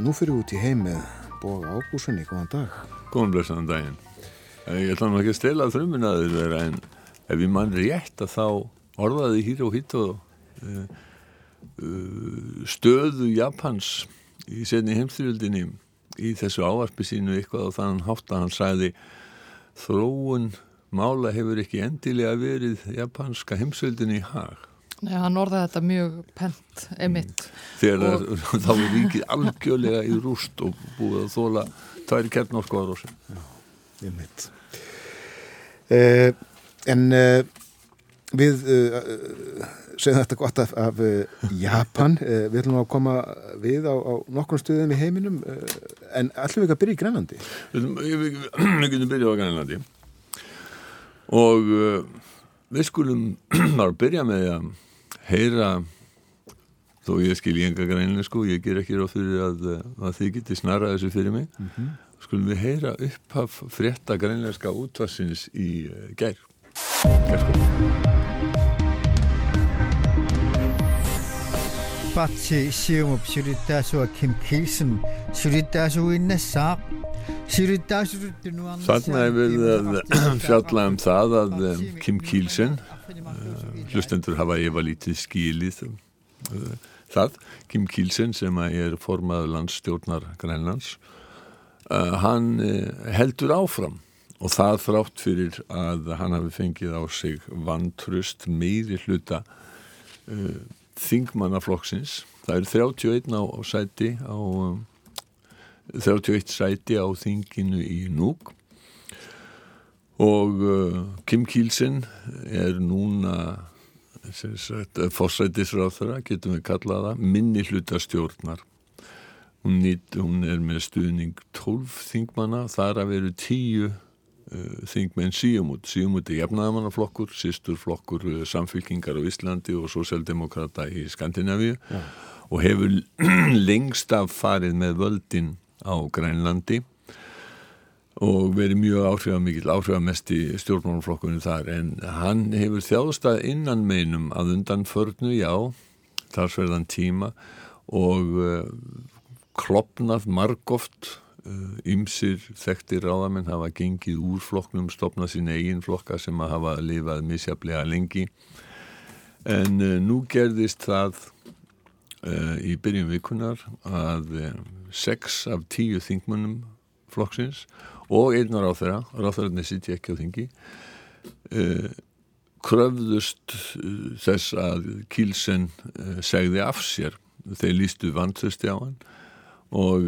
nú fyrir við út í heim með Bóga Ágússoni, góðan dag. Góðan blessaðan daginn. Eh, Ég ætla nú ekki að stela þrjuminaður þeirra en ef ég mann rétt að þá orðaði hér og hitt og uh, uh, stöðu Japans í senni heimstyrjöldinni í þessu ávarpi sínu eitthvað og þannig hátt að hann sagði þróun mála hefur ekki endilega verið japanska heimstöldinni í hag. Nei, hann orðaði þetta mjög pent, emitt. Þegar og... þá er ríkið algjörlega í rúst og búið að þóla tværi kernórskoðar á sig. Já, emitt. Uh, en uh, við uh, segjum þetta gott af, af Japan. Við ætlum að koma við á, á nokkrum stuðum í heiminum en ætlum við ekki að byrja í Grænlandi? Við getum byrjað á Grænlandi og við skulum bara byrja með að heyra þó ég skil ég enga grænlega sko ég ger ekki ráð fyrir að, eh, að þið geti snarað þessu fyrir mig. Mm -hmm. skulum við heyra upphaf frétta grænlega útvarsins í eh, gær. Gærskóla батси сиумуп сиритаасуа ким килсен сиритаасуинна саа Þarna er við að fjalla um það að eh, Kim Kielsen hlustendur hafa efa lítið skilið það. Kim Kielsen sem er formað landstjórnar Grænlands hann heldur áfram. Og það þrátt fyrir að hann hafi fengið á sig vantrust meiri hluta þingmannaflokksins. Það eru 31 á, á sæti á 31 sæti á þinginu í Núk og Kim Kielsen er núna fórsætisráþara, getum við kallaða minni hlutastjórnar hún, nýtt, hún er með stuðning 12 þingmanna, þar að veru 10 uh, þingmenn síumút, síumút er jafnaðamannaflokkur sísturflokkur uh, samfélkingar á Íslandi og sosialdemokrata í Skandinavíu ja. og hefur lengst af farið með völdin á Grænlandi og verið mjög áhrifamikil, áhrifamest í stjórnmálflokkunum þar. En hann hefur þjáðstað innan meinum að undan förnu, já, þar sverðan tíma og uh, klopnað margóft ymsir uh, þekktir ráðamenn hafa gengið úr flokknum, stopnað sín eigin flokka sem að hafa lifað misjaflega lengi. En uh, nú gerðist það í byrjum vikunar að sex af tíu þingmunum flokksins og einnar á þeirra, ráþararnir sitja ekki á þingi uh, kröfðust uh, þess að Kílsen uh, segði af sér. Þeir lístu vantrösti á hann og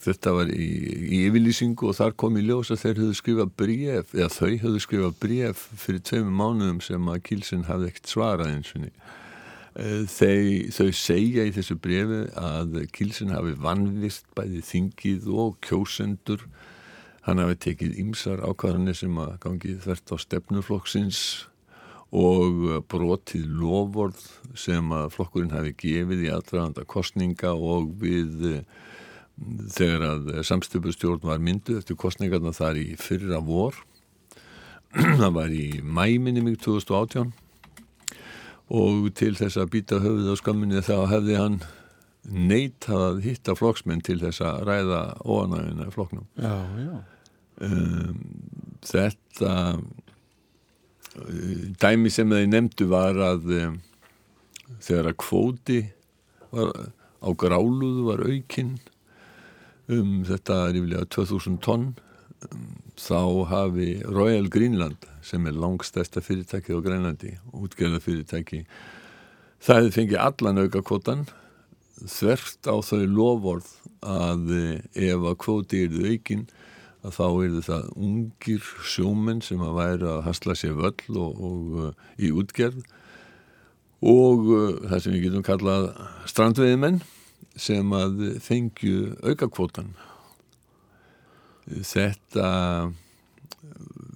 þetta var í, í yfirlýsingu og þar kom í ljós að þeir höfðu skrifað bref eða þau höfðu skrifað bref fyrir tveimur mánuðum sem að Kílsen hafði ekkert svarað eins og niður Þau, þau segja í þessu brefi að Kilsen hafi vannvist bæði þingið og kjósendur hann hafi tekið ymsar ákvarðanir sem að gangi þvert á stefnuflokksins og brotið lofvörð sem að flokkurinn hafi gefið í aðdraðanda kostninga og við þegar að samstöpustjórn var myndu eftir kostningarna þar í fyrra vor. Það var í mæminni mig 2018 og til þess að býta höfuð á skamminni þá hefði hann neitað að hitta flokksmenn til þess að ræða óanægina í flokknum. Já, já. Um, þetta dæmi sem þeir nefndu var að um, þegar að kvóti var, á gráluðu var aukinn um þetta ríflega 2000 tonn um, þá hafi Royal Greenland sem er langstæsta fyrirtækið á Grænlandi, útgerða fyrirtæki það fengið allan auka kvotan þvert á þau lofórð að ef að kvoti er aukin að þá er það ungir sjómenn sem að væri að hasla sér völl og, og uh, í útgerð. Og uh, það sem við getum kallað strandveiðmenn sem að fengju auka kvotan þetta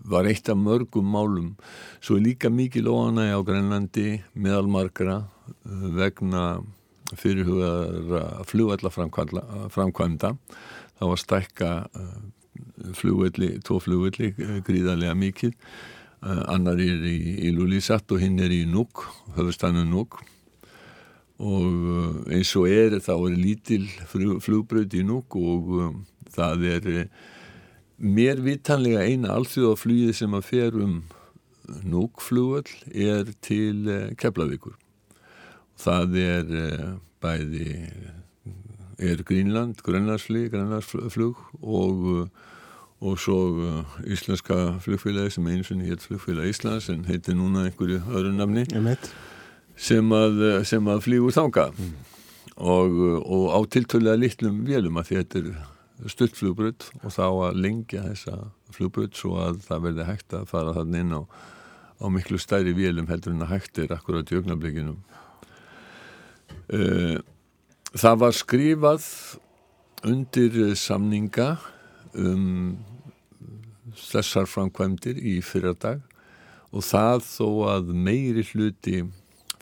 var eitt af mörgum málum. Svo er líka mikið lóanægi á Grænlandi meðalmarkra uh, vegna fyrirhugaðara flugvallaframkvæmda. Þá var stækka flugvelli, tvo flugvelli uh, gríðarlega mikið. Annar er í, í Lulisat og hinn er í Núk höfustannu Núk og uh, eins og er þá er lítil flugbröð í núk og um, það er mér vitanlega eina alþjóðaflugið sem að fer um núkflugöll er til Keflavíkur. Það er bæði er Grínland, Grænlandsflug Grænlandsflug og uh, og svo íslenska flugfélagi sem eins og hétt flugfélagi Íslands en heitir núna einhverju öðru nafni. Sem að, sem að flýgur þánga mm. og, og á tiltölulega litlum vélum að þetta er stuttflugbröð og þá að lengja þessa flugbröð svo að það verði hægt að fara þannig inn á, á miklu stærri vélum heldur en að hægt er akkurat í augnablikinum uh, það var skrifað undir samninga um þessar framkvæmdir í fyrradag og það þó að meiri hluti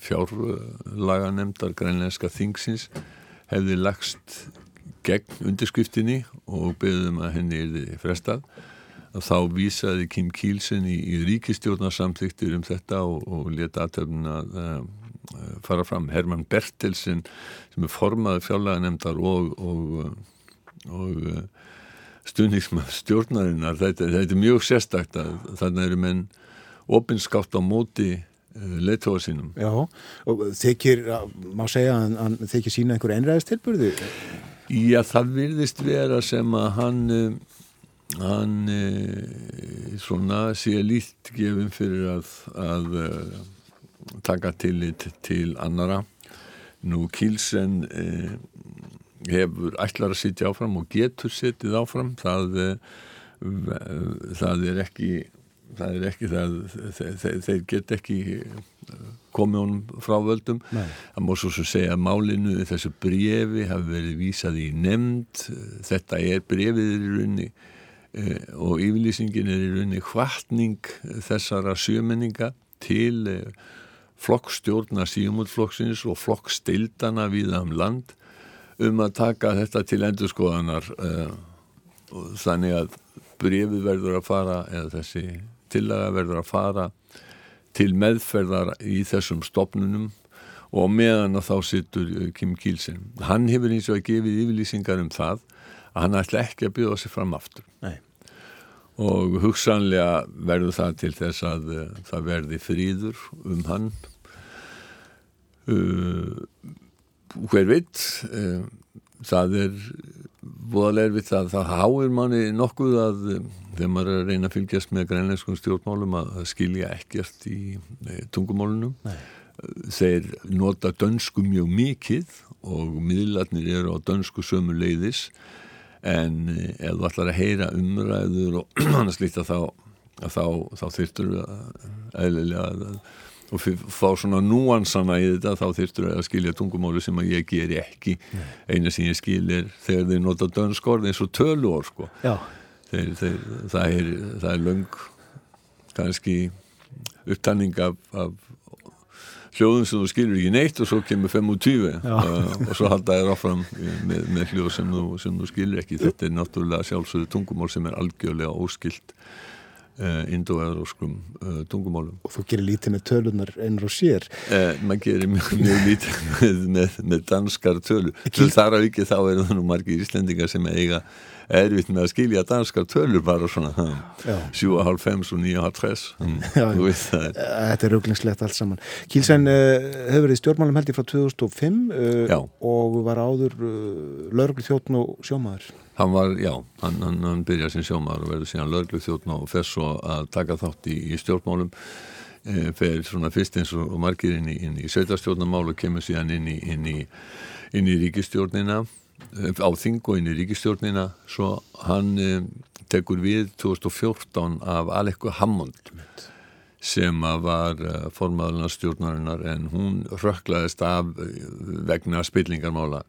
fjárlaganemdar grænlænska þingsins hefði lagst gegn undirskriftinni og beðum að henni er frestað að þá vísaði Kim Kielsen í, í ríkistjórnarsamþyktir um þetta og, og leta aðtöfn að uh, fara fram. Herman Bertelsen sem er formað fjárlaganemdar og, og, og uh, stundismað stjórnarinnar. Þetta, þetta er mjög sérstakt að þannig eru menn opinskátt á móti uh, leittóa sínum. Já, og þykir, má segja að hann þykir sína einhver einræðistilburði? Já, það virðist vera sem að hann hann svona sé lít gefin fyrir að, að taka tillit til annara nú Kílsen hefur ætlar að sitja áfram og getur sittið áfram. Það, það er ekki það er ekki það þeir, þeir get ekki komið honum frá völdum. Nei. það mór svo sem segja málinu þessu brefi hafi verið vísað í nefnd. Þetta er brefið í raunni eh, og yfirlýsingin er í raunni hvartning þessara sjömenninga til eh, flokkstjórna síumútflokksins og flokkstildana viða um land um að taka þetta til endurskoðanar uh, þannig að brefið verður að fara eða þessi tillaga verður að fara til meðferðar í þessum stopnunum og meðan að þá sittur eh, Kim Kielsen. Hann hefur eins og að gefið yfirlýsingar um það að hann ætla ekki að bjóða sig fram aftur. Nei. Og hugsanlega verður það til þess að uh, það verði fríður um hann. Uh, hver veit uh, það er voðalega erfitt að það háir manni nokkuð að þegar maður er að reyna að fylgjast með grænleinskum stjórnmálum að skilja ekkert í nei, tungumálunum nei. þeir nota dönsku mjög mikið og miðlarnir eru á dönsku sömu leiðis en eh, ef þú ætlar að heyra umræður og annars líkt að þá, þá, þá þurftur eðlilega að og fá svona núansana í þetta þá þurftur að skilja tungumáli sem að ég ger ekki Nei. eina sem ég skilir þegar þeir nota dönskord eins og töluor sko. þeir, þeir, það er það er löng kannski upptanning af, af hljóðum sem þú skilur ekki neitt og svo kemur 5 og 20 uh, og svo halda þér áfram með, með hljóð sem þú, sem þú skilur ekki. Þetta er náttúrulega sjálfsögðu tungumál sem er algjörlega óskilt Uh, indoeuróskum uh, tungumálum. Og þú gerir lítið með tölunar einur og sér. Uh, maður gerir mjög, mjög lítið með, með, með danskar tölu þar á ekki þá eru það nú margir íslendingar sem eiga erfitt með að skilja danskar tölur bara svona 7,5, 5 og 9,5 Þetta er rauglingslegt allt saman. Kílsæn uh, hefur verið stjórnmálum held ég frá 2005 uh, og var áður uh, lauruglu þjóttn og sjómaður Hann var, já, hann, hann, hann byrjaði sem sjómaður og verður síðan lauruglu þjóttn og fess og að taka þátt í, í stjórnmálum. Eh, fer svona fyrst eins og margir inn í, í sveitastjórnamál og kemur síðan inn í, inn í, inn í ríkistjórnina á þingoinn í ríkistjórnina svo hann eh, tekur við 2014 af Alekku Hammond sem var eh, formaðurna stjórnarinnar en hún rökklaðist af eh, vegna spillingarmála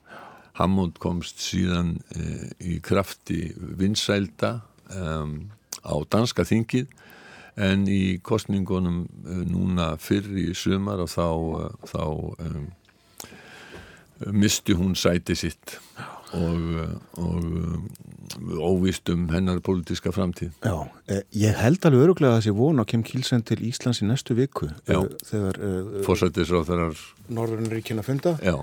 Hammond komst síðan eh, í krafti vinsælda um, á danska þingið en í kostningunum uh, núna fyrr í sumar og þá, uh, þá um, misti hún sæti sitt og, og óvist um hennar pólitíska framtíð. Já, eh, ég held alveg öruglega að þessi von á Kim Kilsen til Íslands í næstu viku Já. eh, þegar uh, Fórsættisráþarar, Norðurinn funda já,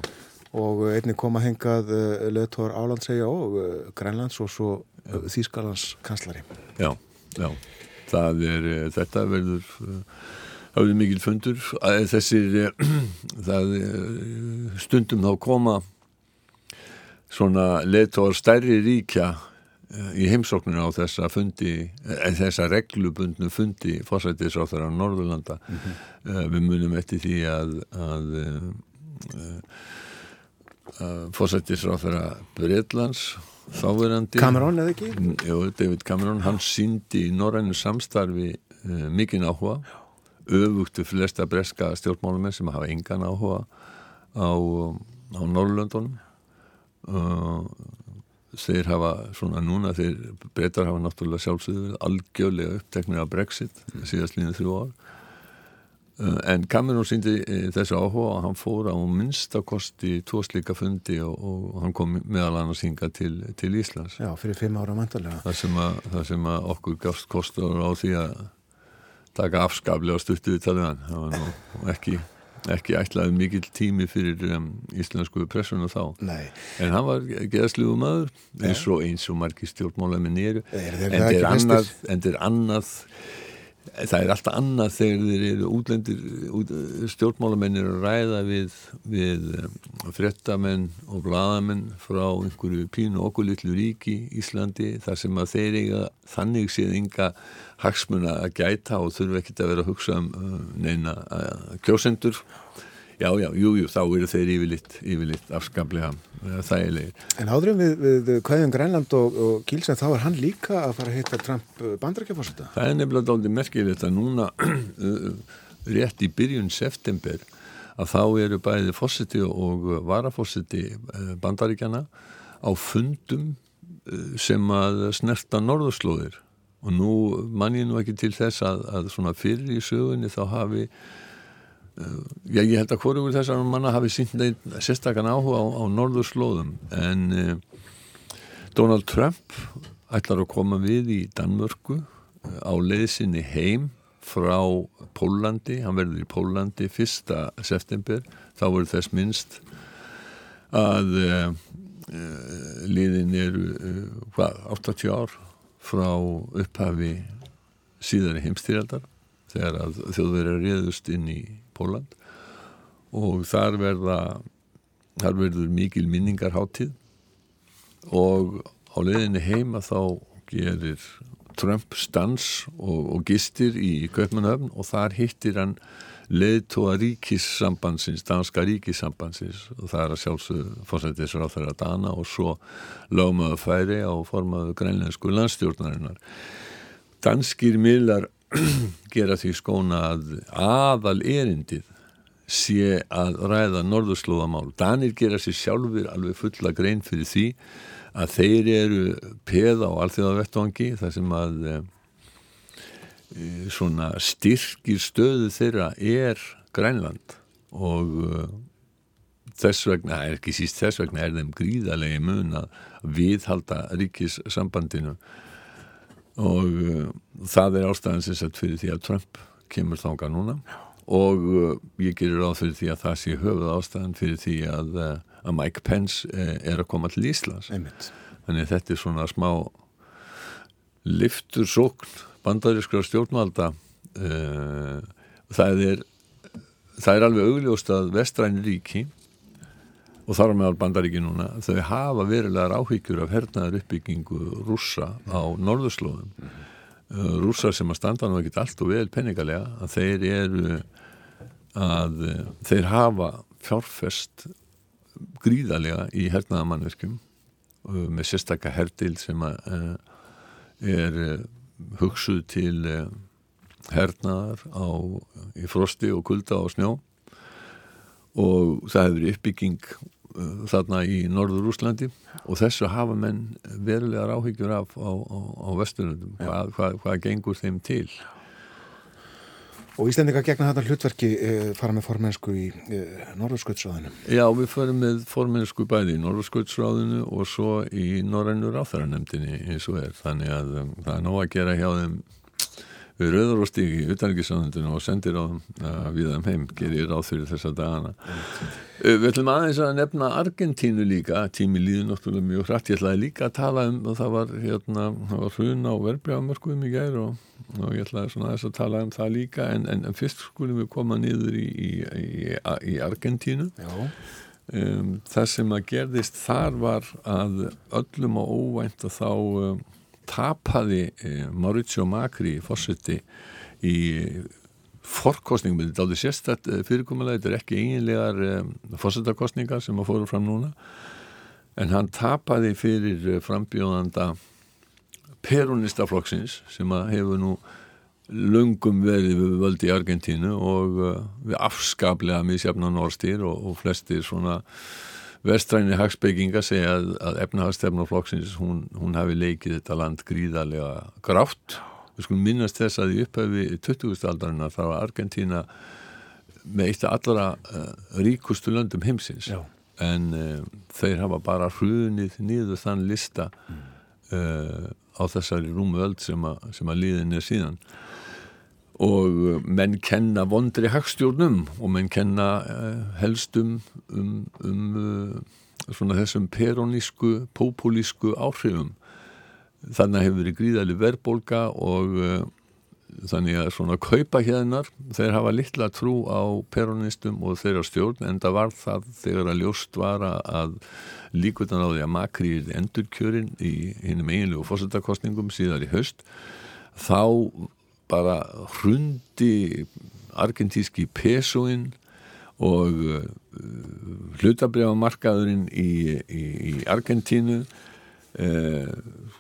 og eh, einnig koma hengað uh, leðtóðar Álandsegja og uh, Grænlands og svo uh, Þýskalands kanslari. já, já. Það er, þetta verður, það verður mikil fundur. Þessir, það stundum þá koma svona leðtóðar stærri ríkja í heimsóknuna á þessa fundi, þessa reglubundnu fundi fórsættisráþarar Norðurlanda. uh, við munum eftir því að, að uh, fórsættisráþara Breitlands þáverandi Cameron eða ekki? Mm, Jú, David Cameron, hann síndi í norrænu samstarfi uh, mikinn áhuga öfugt við flesta breska stjórnmálamenn sem hafa engan áhuga á, á Norrlöndunum uh, þeir hafa svona núna þeir breytar hafa náttúrulega sjálfsögðu algjörlega uppteknir af Brexit síðast línu þrjú ár Uh, en Cameron síndi uh, þessu áhuga og hann fór á minnstakosti tvo slíka fundi og, og hann kom meðal annars hinga til, til Íslands. Já, fyrir fimm ára vantarlega. það sem, að, það sem að okkur gafst kostur á því að taka afskaplega stuttu við talvegan það var nú ekki, ekki ætlaði mikill tími fyrir um, íslensku pressuna þá. Nei, en hann var geðsluðu maður eins og eins og margir stjórnmálamenn eru. Er þeir en þeir ekki annað, það er alltaf annað þegar þeir eru útlendir út, stjórnmálamenn eru að ræða við, við um, frettamenn og blaðamenn frá einhverju pínu okkur litlu ríki Íslandi þar sem að þeir eiga þannig séð enga hagsmuna að gæta og þurfa ekkert að vera að hugsa um uh, neina uh, kjósendur já, já, jú, jú, þá eru þeir yfirlitt, yfirlitt afskaplega uh, þægilegir. en áðurum við, við Kvæðum Grænland og, og Kilsen þá er hann líka að fara að hitta Trump bandarækjafórseta. Það er nefnilega dálítið merkilegt að núna rétt í byrjun september að þá eru bæði fósiti og varafósiti bandaríkjana á fundum eh, sem að snerta norðurslóðir og nú mann ég nú ekki til þess að, að svona fyrir í sögunni þá hafi Já, ég held að hvorugur þessar manna hafi sínt sérstakann áhuga á, á norðurslóðum en uh, Donald Trump ætlar að koma við í Danmörku uh, á leiðsinni heim frá Pólandi, hann verður í Pólandi 1. september, þá verður þess minnst að uh, uh, liðin eru uh, hvað, 80 ár frá upphafi síðari heimstýraldar þegar að þjóðverið réðust inn í Póland og þar verða þar verður mikil minningarháttíð og á leiðinni heima þá gerir Trump stans og, og gistir í Kaupmannhöfn og þar hittir hann leiðtóa ríkissambansins, danska ríkissambansins og það er að sjálfsögðu fórsættisra á þeirra dana og svo lögmaðu færi á formaðu grænlensku landstjórnarinnar. Danskir miðlar gera því skóna að aðal erindið sé að ræða norðurslóðamál. Danir gera sér sjálfur alveg fulla grein fyrir því að þeir eru peða á alþjóðavettvangi þar sem að e, svona styrkir stöðu þeirra er Grænland og e, þess vegna, ekki síst þess vegna er þeim gríðalegi mun að viðhalda ríkissambandinu og uh, það er ástæðan sem sett fyrir því að Trump kemur þánga núna. Og uh, ég gerir ráð fyrir því að það sé höfuð ástæðan fyrir því að, uh, að Mike Pence er að koma til Íslands. Einmitt. þannig að þetta er svona smá liftur sókn bandarískra stjórnvalda. Það er það er alveg augljóst að vestræn ríki og þar meðal bandaríki núna, þau hafa verilegar áhyggjur af hernaðar uppbyggingu rússa á norðurslóðum mm -hmm. rússar sem að standa nú ekkit allt og vel penningalega að þeir eru að þeir hafa fjárfest gríðarlega í hernaðamannverkjum með sérstakka herdil sem að er hugsuð til hernaðar á, í frosti og kulda og snjó og það hefur uppbygging uh, þarna í norður Úslandi og þessu hafa menn verulegar áhyggjur af á, á, á vesturlundum hvað, hvað, hvað gengur þeim til Og Íslendinga gegna þetta hlutverki uh, fara með formennsku í uh, Norðursköldsráðinu. Já, við förum með formennsku bæði í Norðursköldsráðinu og svo í Norrænur áþæranemdini eins og er. Þannig að um, það er nóg að gera hjá þeim við rauður og stígi í utanrikiðsánundinu og sendir á uh, við þeim heim, gerir ráð fyrir þessa dagana. Uh, við ætlum aðeins að nefna Argentínu líka, tími líður náttúrulega mjög hrætt, ég ætlaði líka að tala um og það var hérna, það var hrun á verbrjáðamörkuðum í gær og, og ég ætlaði svona aðeins að tala um það líka en, en, en fyrst skulum við koma niður í, í, í, í Argentínu. Já. Um, það sem að gerðist þar var að öllum á óvænt að þá um, tapaði eh, Mauricio Macri fórseti í forkostningum, þetta er aldrei sérstætt eh, fyrirkomulega, þetta er ekki eiginlegar eh, fórsetakostningar sem að fóru fram núna. En hann tapaði fyrir frambjóðanda perunistaflokksins sem að hefur nú lungum verið við völdi í Argentínu og við afskaplega misjafnan orðstýr og, og flestir svona vestræni hagsbygginga segja að, að efnahagstefnaflokksins hún, hún hafi leikið þetta land gríðarlega grátt við skulum minnast þess að í upphæfi 20. aldarinn að það var Argentína með eitt af allra uh, ríkustu löndum heimsins Já. en uh, þeir hafa bara hrunið niður þann lista uh, á þessari rúmu öll sem, a, sem að líðin er síðan og uh, menn kenna vondri hagstjórnum og menn kenna uh, helstum um, um uh, svona þessum peronísku, populísku áhrifum. Þannig hefur verið gríðali verðbólka og uh, þannig að svona kaupa hérnar þeir hafa litla trú á peronistum og þeirra stjórn en það var það þegar að ljóst var að líkutan á því að makri endurkjörin í hinnum eiginlegu fórsetakostningum síðar í haust þá bara hrundi argentíski pesoinn og uh, hlutabriðamarkaðurinn í, í, í Argentínu uh,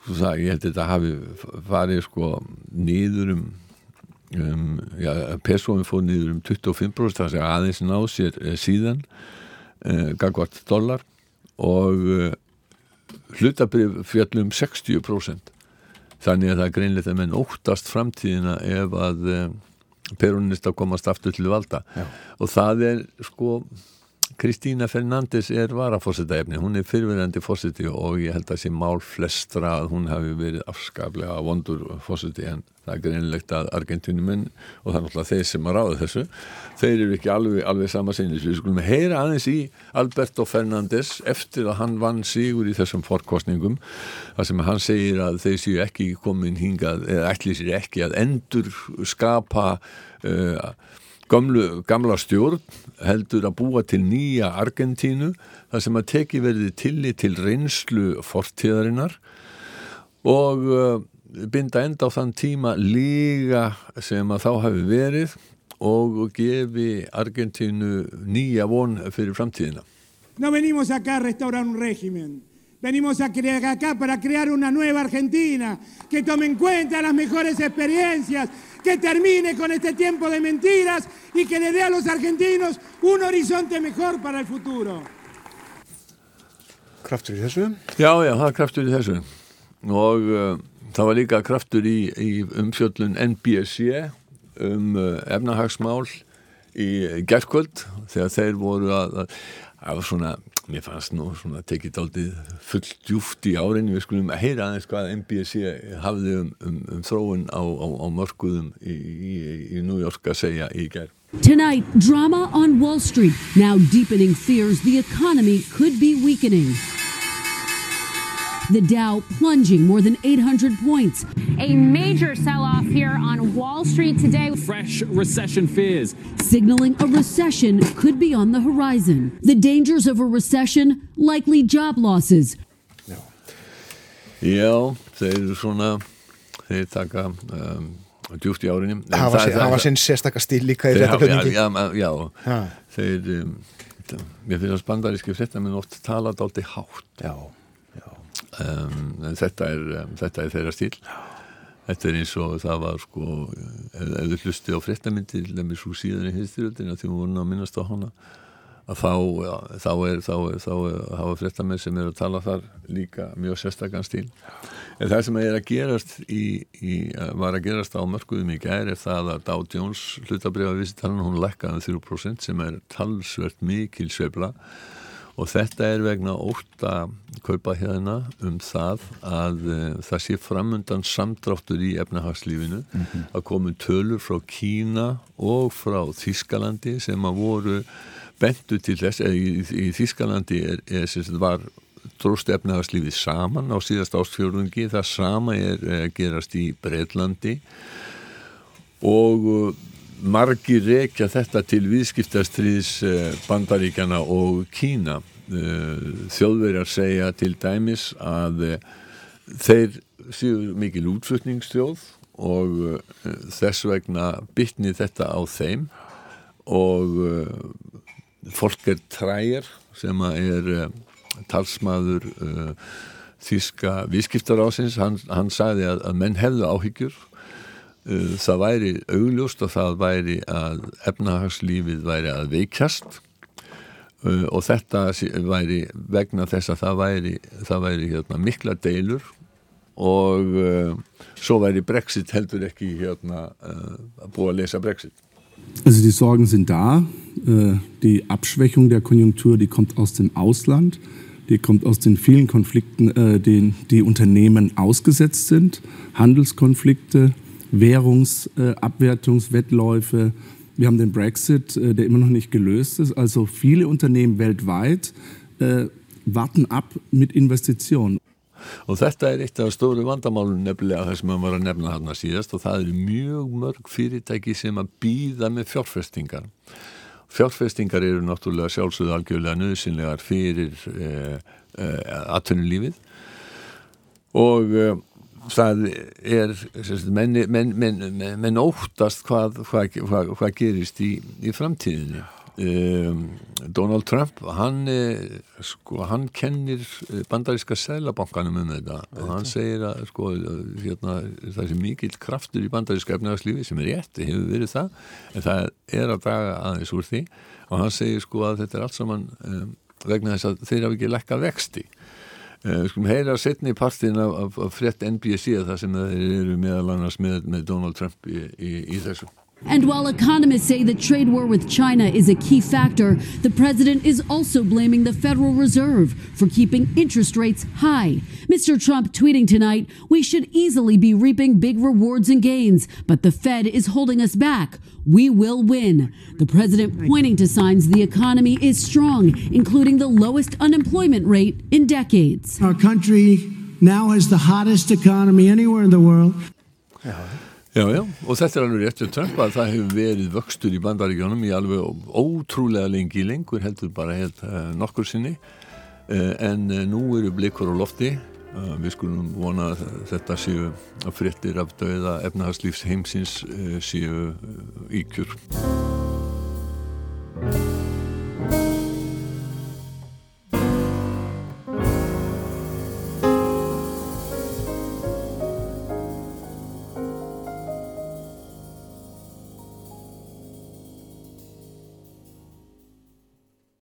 það, ég held að þetta hafi farið sko nýður um, um já, pesoinn fóð nýður um 25% það sé aðeins ná sér uh, síðan gagvart dólar og hlutabrið fjöllum 60% þannig að það er greinlegt að menn óttast framtíðina ef að eh, perunista komast aftur til valda Já. og það er sko Kristína Fernandes er varafósitaefni, hún er fyrverandi fósiti og ég held að sé mál flestra að hún hafi verið afskaplega vondur fósiti en það er greinlegt að Argentínumenn og það er náttúrulega þeir sem að ráða þessu þeir eru ekki alveg, alveg sama sinni við skulum heyra aðeins í Alberto Fernandes eftir að hann vann sigur í þessum forkostningum þar sem hann segir að þeir séu ekki komin hingað, eða ætli sér ekki að endur skapa uh, Gamlu, gamla stjórn heldur að búa til nýja Argentínu þar sem að teki verði tillit til reynslu fortíðarinnar og uh, binda enda á þann tíma líga sem að þá hafi verið og gefi Argentínu nýja von fyrir framtíðina. No venimos acá a restaurar un régimen. Venimos a crear acá para crear una nueva Argentina que tome en cuenta las mejores experiencias, que termine con este tiempo de mentiras y que le dé a los argentinos un horizonte mejor para el futuro. Kraftur í þessu. Já, já, það er kraftur í þessu og uh, það var líka kraftur í, í umfjöllun NBSC um uh, efnahagsmál í gerðkvöld þegar þeir voru að, að, að svona, mér fannst nú svona tekið aldrei full djúft í árinni við skulum að heyra aðeins hvað NBSC hafði um, um, um þróun á, á, á mörguðum í, í, í New York að segja í gerð. Tonight, drama on Wall Street, now deepening fears the economy could be weakening. The Dow plunging more than 800 points. A major sell off here on Wall Street today. Fresh recession fears. signaling a recession could be on the horizon. The dangers of a recession, likely job losses. Já, þeir eru svona þeir taka um, djúft í árinni En Hafa, það- það, það- hafa sinn sérstakka stíl líka í Þeir þetta hafa- flutningi. Já, já, já. Ha. þeir um, það- mér finnst að spandaríski fréttamenn oft tala dálítið hátt Já, já. Um, en þetta er, um, þetta er þeirra stíl þetta er eins og það var sko ef, ef þú hlusti á fréttamyndir lemmi svo síðan í hinstiröldina því við vorum að minnast á hana að þá, já, þá er þá hafa fréttamenn sem er að tala þar líka mjög sérstakann stíl. En það sem er að gerast í, í, var að gerast á mörguðum í gæri er það að Dow Jones hlutabriða visitarinn, hún lækkaði 3% sem er talsvert mikil svebla og þetta er vegna ótt að kaupa hérna um það að uh, það sé framundan samdráttur í efnahagslífinu mm -hmm. að komu tölur frá Kína og frá Þískalandi sem að voru bentu til þess, eða í, í Þískalandi er, er, er, var dróst efnahagslífið saman á síðast ástfjörðungi það sama er að gerast í Breitlandi og margir rekja þetta til viðskiptastriðs uh, bandaríkjana og Kína. Uh, þjóðverjar segja til dæmis að þeir séu mikil útflutningsstjóð og þess vegna bytni þetta á þeim og fólk er træjar sem er talsmaður þíska vískiptarásins, hann, hann sagði að, að menn hefðu áhyggjur það væri augljóst og það væri að efnahagslífið væri að veikjast uh, og þetta væri vegna þess að það væri, það væri hérna, mikla deilur og uh, svo væri Brexit heldur ekki hérna, uh, búa að lesa Brexit Also die Sorgen sind da. Die Abschwächung der Konjunktur, die kommt aus dem Ausland. die kommt aus den vielen Konflikten, denen die Unternehmen ausgesetzt sind. Handelskonflikte, Währungsabwertungswettläufe. Äh, Wir haben den Brexit, äh, der immer noch nicht gelöst ist. Also viele Unternehmen weltweit äh, warten ab mit Investitionen. Og þetta er eitt af stóru vandamálun nefnilega þess að maður var að nefna þarna síðast og það eru mjög mörg fyrirtæki sem að býða með fjárfestingar fjárfestingar eru náttúrulega sjálfsögðu algjörlega nöðsynlegar fyrir eh, eh, atvinnulífið og eh, það er menn, menn, menn, menn óttast hvað, hvað, hvað, hvað gerist í, í framtíðinni. Um, Donald Trump hann, sko, hann kennir bandaríska selabankanum um þetta. Og hann segir að sko, hérna, það er mikil kraftur í bandaríska efnagslífi sem er rétt, hefur verið það en það er að draga aðeins úr því. Og hann segir sko að þetta er allt saman um, vegna þess að þeir hafa ekki lekka vexti uh, skulum heyra setni partin af, af, af frett NBC það sem þeir eru meðal annars með, með Donald Trump í, í, í þessu And while economists say the trade war with China is a key factor, the president is also blaming the Federal Reserve for keeping interest rates high. Mr. Trump tweeting tonight, We should easily be reaping big rewards and gains, but the Fed is holding us back. We will win. The president pointing to signs the economy is strong, including the lowest unemployment rate in decades. Our country now has the hottest economy anywhere in the world. Yeah. Já, já, og þetta er alveg rétt við Trump að það hefur verið vöxtur í bandaríkjónum í alveg ótrúlega lengi lengur heldur bara helt uh, nokkur sinni. Uh, en uh, nú eru blikur á lofti. Við skulum vona að þetta séu að frittir af döða efnahagslífs heimsins séu íkjur